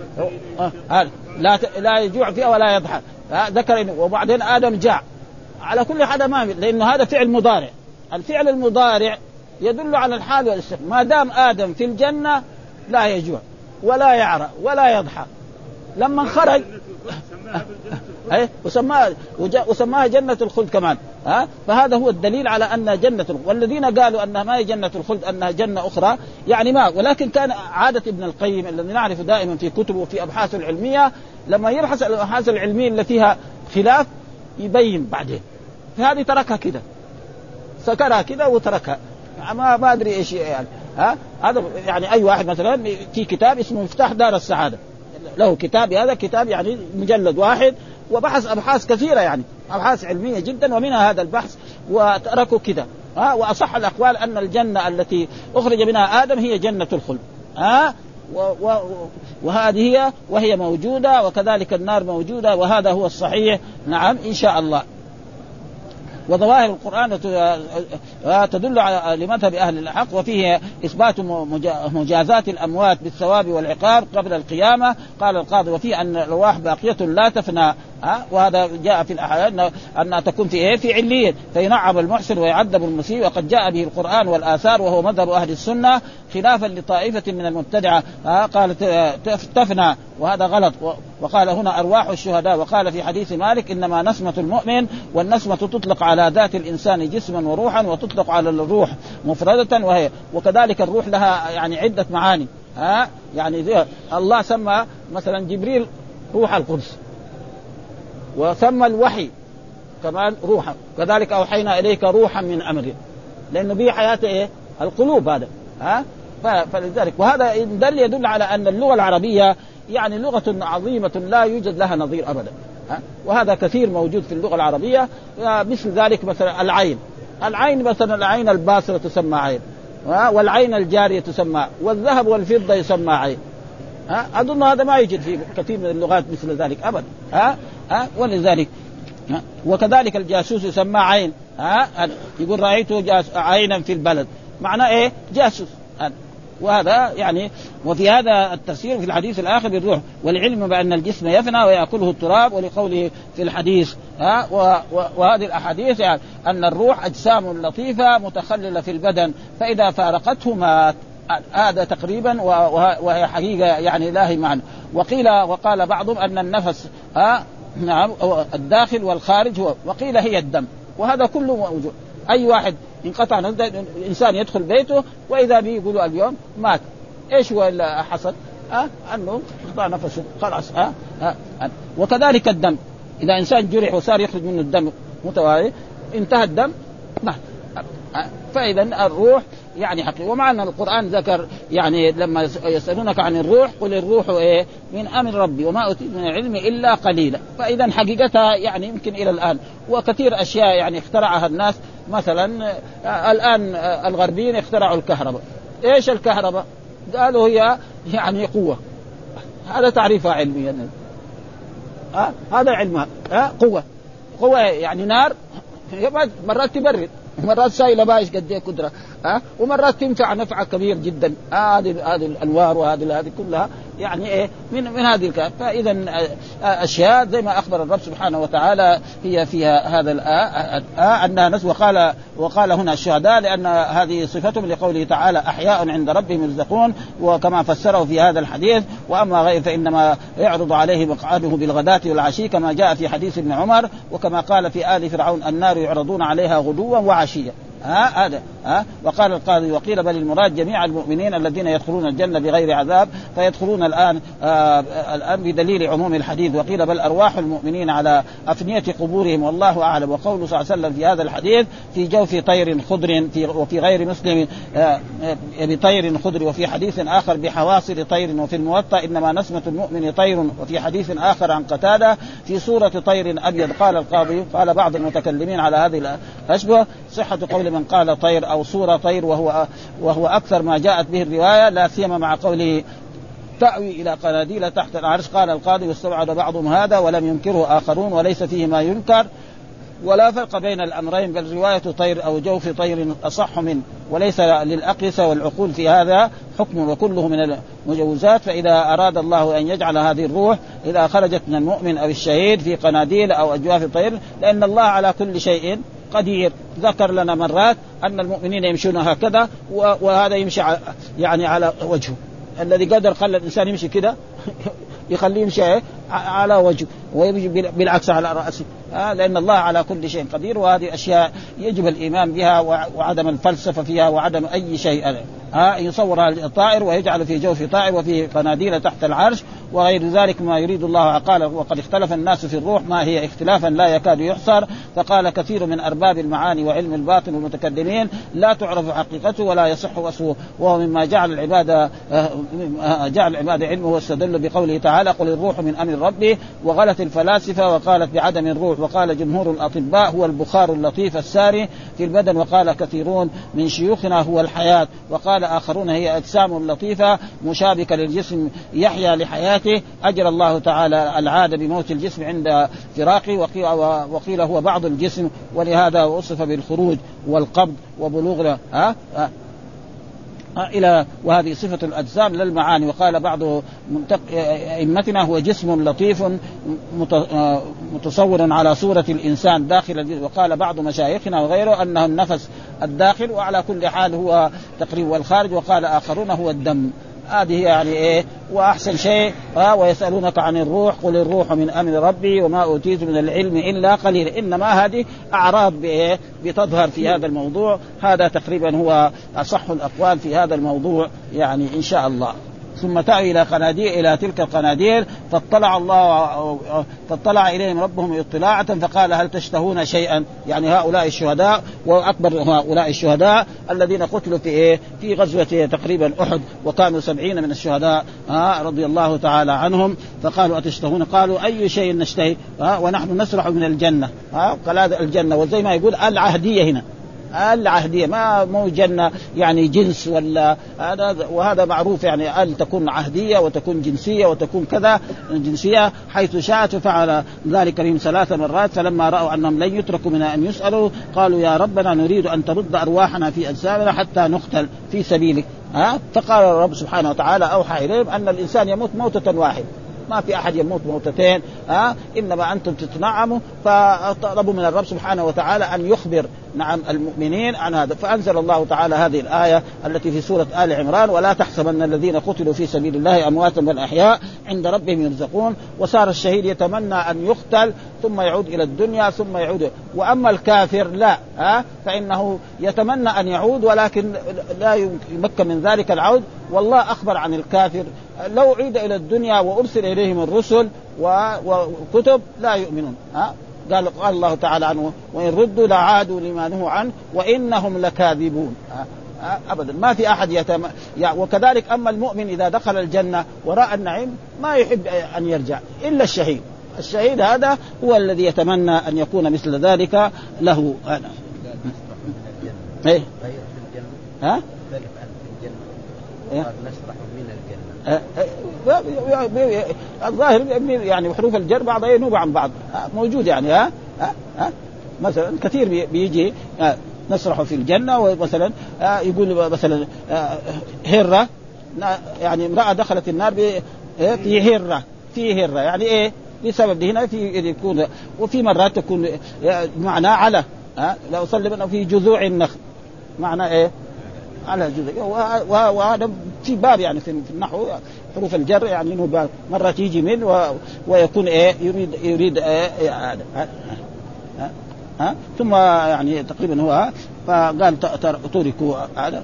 S2: لا لا يجوع فيها ولا يضحى ذكر وبعدين آدم جاع. على كل حدا ما لأنه هذا فعل مضارع. الفعل المضارع يدل على الحال والاستقبال ما دام آدم في الجنة لا يجوع ولا يعرى ولا يضحى. لما خرج اي وسماها وسماها جنة الخلد كمان. ها؟ فهذا هو الدليل على ان جنة الخلد. والذين قالوا أنها ما هي جنة الخلد أنها جنة أخرى يعني ما؟ ولكن كان عادة ابن القيم الذي نعرفه دائما في كتبه وفي أبحاثه العلمية لما يبحث الأبحاث العلمية اللي فيها خلاف يبين بعدين. فهذه تركها كده. سكرها كذا وتركها. ما ما أدري إيش يعني. ها؟ هذا يعني أي واحد مثلا في كتاب اسمه مفتاح دار السعادة. له كتاب هذا كتاب يعني مجلد واحد وبحث أبحاث كثيرة يعني. أبحاث علمية جدا ومنها هذا البحث وتركوا كذا ها؟ وأصح الأقوال أن الجنة التي أخرج منها آدم هي جنة الخلد. ها؟ و و وهذه هي وهي موجودة وكذلك النار موجودة وهذا هو الصحيح. نعم إن شاء الله. وظواهر القرآن تدل على لمذهب أهل الحق وفيه إثبات مجازات الأموات بالثواب والعقاب قبل القيامة. قال القاضي وفيه أن الأرواح باقية لا تفنى ها؟ وهذا جاء في الأحاديث انها تكون في إيه؟ في عليين. فينعم المحسن ويعذب المسيء وقد جاء به القرآن والآثار وهو مذهب أهل السنة خلافا لطائفة من المبتدعة. ها؟ قالت تفنى وهذا غلط. وقال هنا أرواح الشهداء. وقال في حديث مالك إنما نسمة المؤمن والنسمة تطلق على ذات الإنسان جسما وروحا وتطلق على الروح مفردة وهي. وكذلك الروح لها يعني عدة معاني. ها؟ يعني الله سمى مثلا جبريل روح القدس. وسمى الوحي كمان روحا كذلك أوحينا إليك روحا من امرنا لأنه به حياه إيه؟ القلوب هذا. ها؟ فلذلك. وهذا دل يدل على أن اللغة العربية يعني لغة عظيمة لا يوجد لها نظير أبدا. ها؟ وهذا كثير موجود في اللغة العربية. مثل ذلك مثلا العين. العين مثلا العين الباصرة تسمى عين. والعين الجارية تسمى. والذهب والفضة يسمى عين. ها؟ أظن هذا ما يوجد في كثير من اللغات مثل ذلك ابدا ها؟ ها؟ ولذلك ها؟ وكذلك الجاسوس يسمى عين ها؟ يقول رايت عينا في البلد. معناه إيه؟ جاسوس. وهذا يعني وفي هذا التفسير في الحديث الآخر بالروح والعلم بأن الجسم يفنى ويأكله التراب ولقوله في الحديث ها؟ وهذه الأحاديث يعني أن الروح أجسام لطيفة متخللة في البدن فإذا فارقته مات. هذا تقريبا وهي حقيقة يعني لا هي معنى. وقيل وقال بعضهم أن النفس ها نعم الداخل والخارج هو وقيل هي الدم. وهذا كله موجود. أي واحد انقطع الانسان يدخل بيته وإذا به يقولوا اليوم مات. إيش هو اللي حصل؟ ها أنه انقطع نفسه خلاص ها, ها, ها وكذلك الدم. إذا إنسان جرح وصار يخرج منه الدم متوالي انتهى الدم مات. فإذا الروح يعني حقيقي ومع أن القرآن ذكر يعني لما يسألونك عن الروح قل الروح إيه؟ من أمر ربي وما أوتيت من العلم إلا قليلا. فاذا حقيقتها يعني يمكن إلى الآن. وكثير أشياء يعني اخترعها الناس. مثلا آه، الآن آه، الغربيين اخترعوا الكهرباء. إيش الكهرباء؟ قالوا هي يعني قوة. هذا تعريفها علميا. ها هذا علمها. ها قوة. قوة يعني نار. مرات تبرد. مرات سائله بايش قد إيه قدرة ها؟ ومرات تنفع نفع كبير جدا. هذه هذه الأنوار وهذه هذه كلها يعني إيه من من هذه الكهف فاذا أشياء زي ما أخبر الرب سبحانه وتعالى هي فيها هذا الآ أنها نس وقال وقال هنا الشهداء لأن هذه صفتهم لقوله تعالى أحياء عند ربهم يرزقون وكما فسره في هذا الحديث وأما غير فإنما يعرض عليه مقعده بالغداة والعشي كما جاء في حديث ابن عمر وكما قال في آل فرعون النار يعرضون عليها غدوا وعشيا. ها هذا ها؟ وقال القاضي وقيل بل المراد جميع المؤمنين الذين يدخلون الجنة بغير عذاب فيدخلون الآن آه الآن بدليل عموم الحديث وقيل بل أرواح المؤمنين على أفنية قبورهم والله أعلم. وقوله صلى الله عليه وسلم في هذا الحديث في جوف طير خضر في وفي غير مسلم آه بطير خضر وفي حديث آخر بحواصل طير وفي الموطأ إنما نسمة المؤمن طير وفي حديث آخر عن قتادة في صوره طير أبيض. قال القاضي قال بعض المتكلمين على هذه الأشبه صحة قول من قال طير أو صورة طير وهو وهو أكثر ما جاءت به الرواية لا سيما مع قوله تأوي إلى قناديل تحت العرش. قال القاضي واستبعد بعضهم هذا ولم ينكره آخرون وليس فيه ما ينكر. ولا فرق بين الأمرين بل رواية طير أو جوف طير أصح منه وليس للأقيسة والعقول في هذا حكم وكله من المجوزات. فإذا أراد الله أن يجعل هذه الروح إذا خرجت من المؤمن أو الشهيد في قناديل أو أجواف طير لأن الله على كل شيء قدير. ذكر لنا مرات أن المؤمنين يمشون هكذا وهذا يمشي يعني على وجهه. الذي قدر خلى الإنسان يمشي كذا يخليه يمشي على وجهه ويمشي بالعكس على رأسه. آه لأن الله على كل شيء قدير وهذه أشياء يجب الإيمان بها وعدم الفلسفة فيها وعدم أي شيء. آه يصور الطائر ويجعل في جوف طائر وفي قناديل تحت العرش وغير ذلك ما يريد الله قال وقد اختلف الناس في الروح ما هي اختلافا لا يكاد يحصر. فقال كثير من أرباب المعاني وعلم الباطن والمتكلمين لا تعرف حقيقته ولا يصح وصفه. وهو مما جعل العبادة آه، جعل العبادة علمه واستدل بقوله تعالى قل الروح من أمر ربي وغلت الفلاسفة وقالت بعدم الروح وقال جمهور الأطباء هو البخار اللطيف الساري في البدن وقال كثيرون من شيوخنا هو الحياة. وقال آخرون هي أجسام لطيفة مشابكة للجسم. يحيا لحياته اجرى الله تعالى العاده بموت الجسم عند فراقه. وقيل هو بعض الجسم ولهذا وصف بالخروج والقبض وبلوغ ها؟ إلى وهذه صفة الأجسام للمعاني. وقال بعض أئمتنا هو جسم لطيف متصور على صورة الإنسان داخل وقال بعض مشايخنا وغيره أنه النفس الداخل وعلى كل حال هو تقريبا والخارج. وقال آخرون هو الدم. هذه يعني إيه؟ وأحسن شيء ها؟ ويسألونك عن الروح قل الروح من أمر ربي وما أوتيت من العلم إلا قليلا إنما هذه أعراض بايه بتظهر في هذا الموضوع. هذا تقريبا هو أصح الأقوال في هذا الموضوع يعني إن شاء الله. ثم تأوي إلى قناديل إلى تلك القناديل فاطلع الله فاطلع إليهم ربهم اطلاعة فقال هل تشتهون شيئا؟ يعني هؤلاء الشهداء وأكبر هؤلاء الشهداء الذين قتلوا في إيه؟ في غزوة تقريبا أحد وكانوا سبعين من الشهداء ها رضي الله تعالى عنهم فقالوا أتشتهون؟ قالوا أي شيء نشتهي؟ ها ونحن نسرح من الجنة ها قال هذا الجنة وزي ما يقول العهدية هنا. العهدية ما مو جنة يعني جنس ولا هذا وهذا معروف يعني ال تكون عهدية وتكون جنسية وتكون كذا جنسية حيث شاءت فعل ذلك بهم ثلاث مرات فلما رأوا أنهم لن يتركوا من أن يسألوا قالوا يا ربنا نريد أن ترد أرواحنا في أجسامنا حتى نقتل في سبيلك. ها؟ فقال الرب سبحانه وتعالى أوحى إليهم أن الإنسان يموت موتة واحدة. ما في أحد يموت موتتين ها؟ إنما أنتم تتنعموا فطلبوا من الرب سبحانه وتعالى أن يخبر نعم المؤمنين عن هذا. فأنزل الله تعالى هذه الآية التي في سورة آل عمران ولا تحسبن الذين قتلوا في سبيل الله أمواتا بل أحياء عند ربهم يرزقون. وصار الشهيد يتمنى أن يقتل ثم يعود إلى الدنيا ثم يعود. وأما الكافر لا ها فإنه يتمنى أن يعود ولكن لا يمكن من ذلك العود. والله أخبر عن الكافر لو عيد إلى الدنيا وأرسل إليهم الرسل وكتب لا يؤمنون ها. قال قال الله تعالى عنه وإن ردوا لعادوا لما نهوا عنه وإنهم لكاذبون. ابدا. ما في أحد يتم يعني وكذلك أما المؤمن إذا دخل الجنة وراء النعيم ما يحب أن يرجع إلا الشهيد. الشهيد هذا هو الذي يتمنى أن يكون مثل ذلك له. أنا. إيه؟ ها؟ إيه؟ الجنه الظاهر يعني حروف الجر بعضها ينوب عن بعض. موجود يعني ها؟ ها, ها؟ مثلا كثير بيجي نسرح في الجنة ومثلا يقول مثلا هرة. يعني امرأة دخلت النار في هرة في هرة. يعني إيه؟ لسبب هنا في يكون وفي مرات تكون معناه على ها؟ لو صلي في جذوع النخل. معنى إيه؟ على جزء. وهذا في باب يعني في النحو حروف الجر يعني إنه مرة تيجي من و... ويكون إيه يريد يريد إيه هذا. ها؟ ها؟ ثم يعني تقريبا هو فقال تركوا هذا.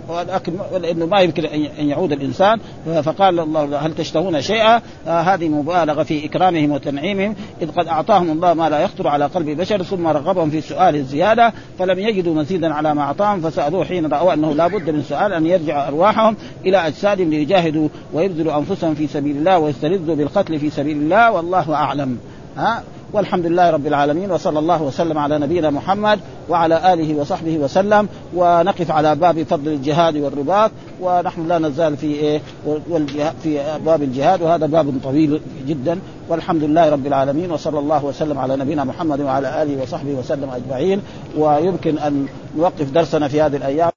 S2: لأنه ما يمكن أن يعود الإنسان. فقال الله هل تشتهون شيئا؟ آه هذه مبالغة في إكرامهم وتنعيمهم. إذ قد أعطاهم الله ما لا يخطر على قلب بشر ثم رغبهم في سؤال الزيادة. فلم يجدوا مزيدا على ما أعطاهم فسألوه حين رأوا أنه لا بد من سؤال أن يرجع أرواحهم إلى اجسادهم ليجاهدوا ويبذلوا أنفسهم في سبيل الله ويستلذوا بالقتل في سبيل الله. والله أعلم. ها؟ والحمد لله رب العالمين وصلى الله وسلم على نبينا محمد وعلى آله وصحبه وسلم. ونقف على باب فضل الجهاد والرباط. ونحن لا نزال في إيه؟ في باب الجهاد. وهذا باب طويل جدا. والحمد لله رب العالمين وصلى الله وسلم على نبينا محمد وعلى آله وصحبه وسلم أجمعين. ويمكن أن نوقف درسنا في هذه الأيام.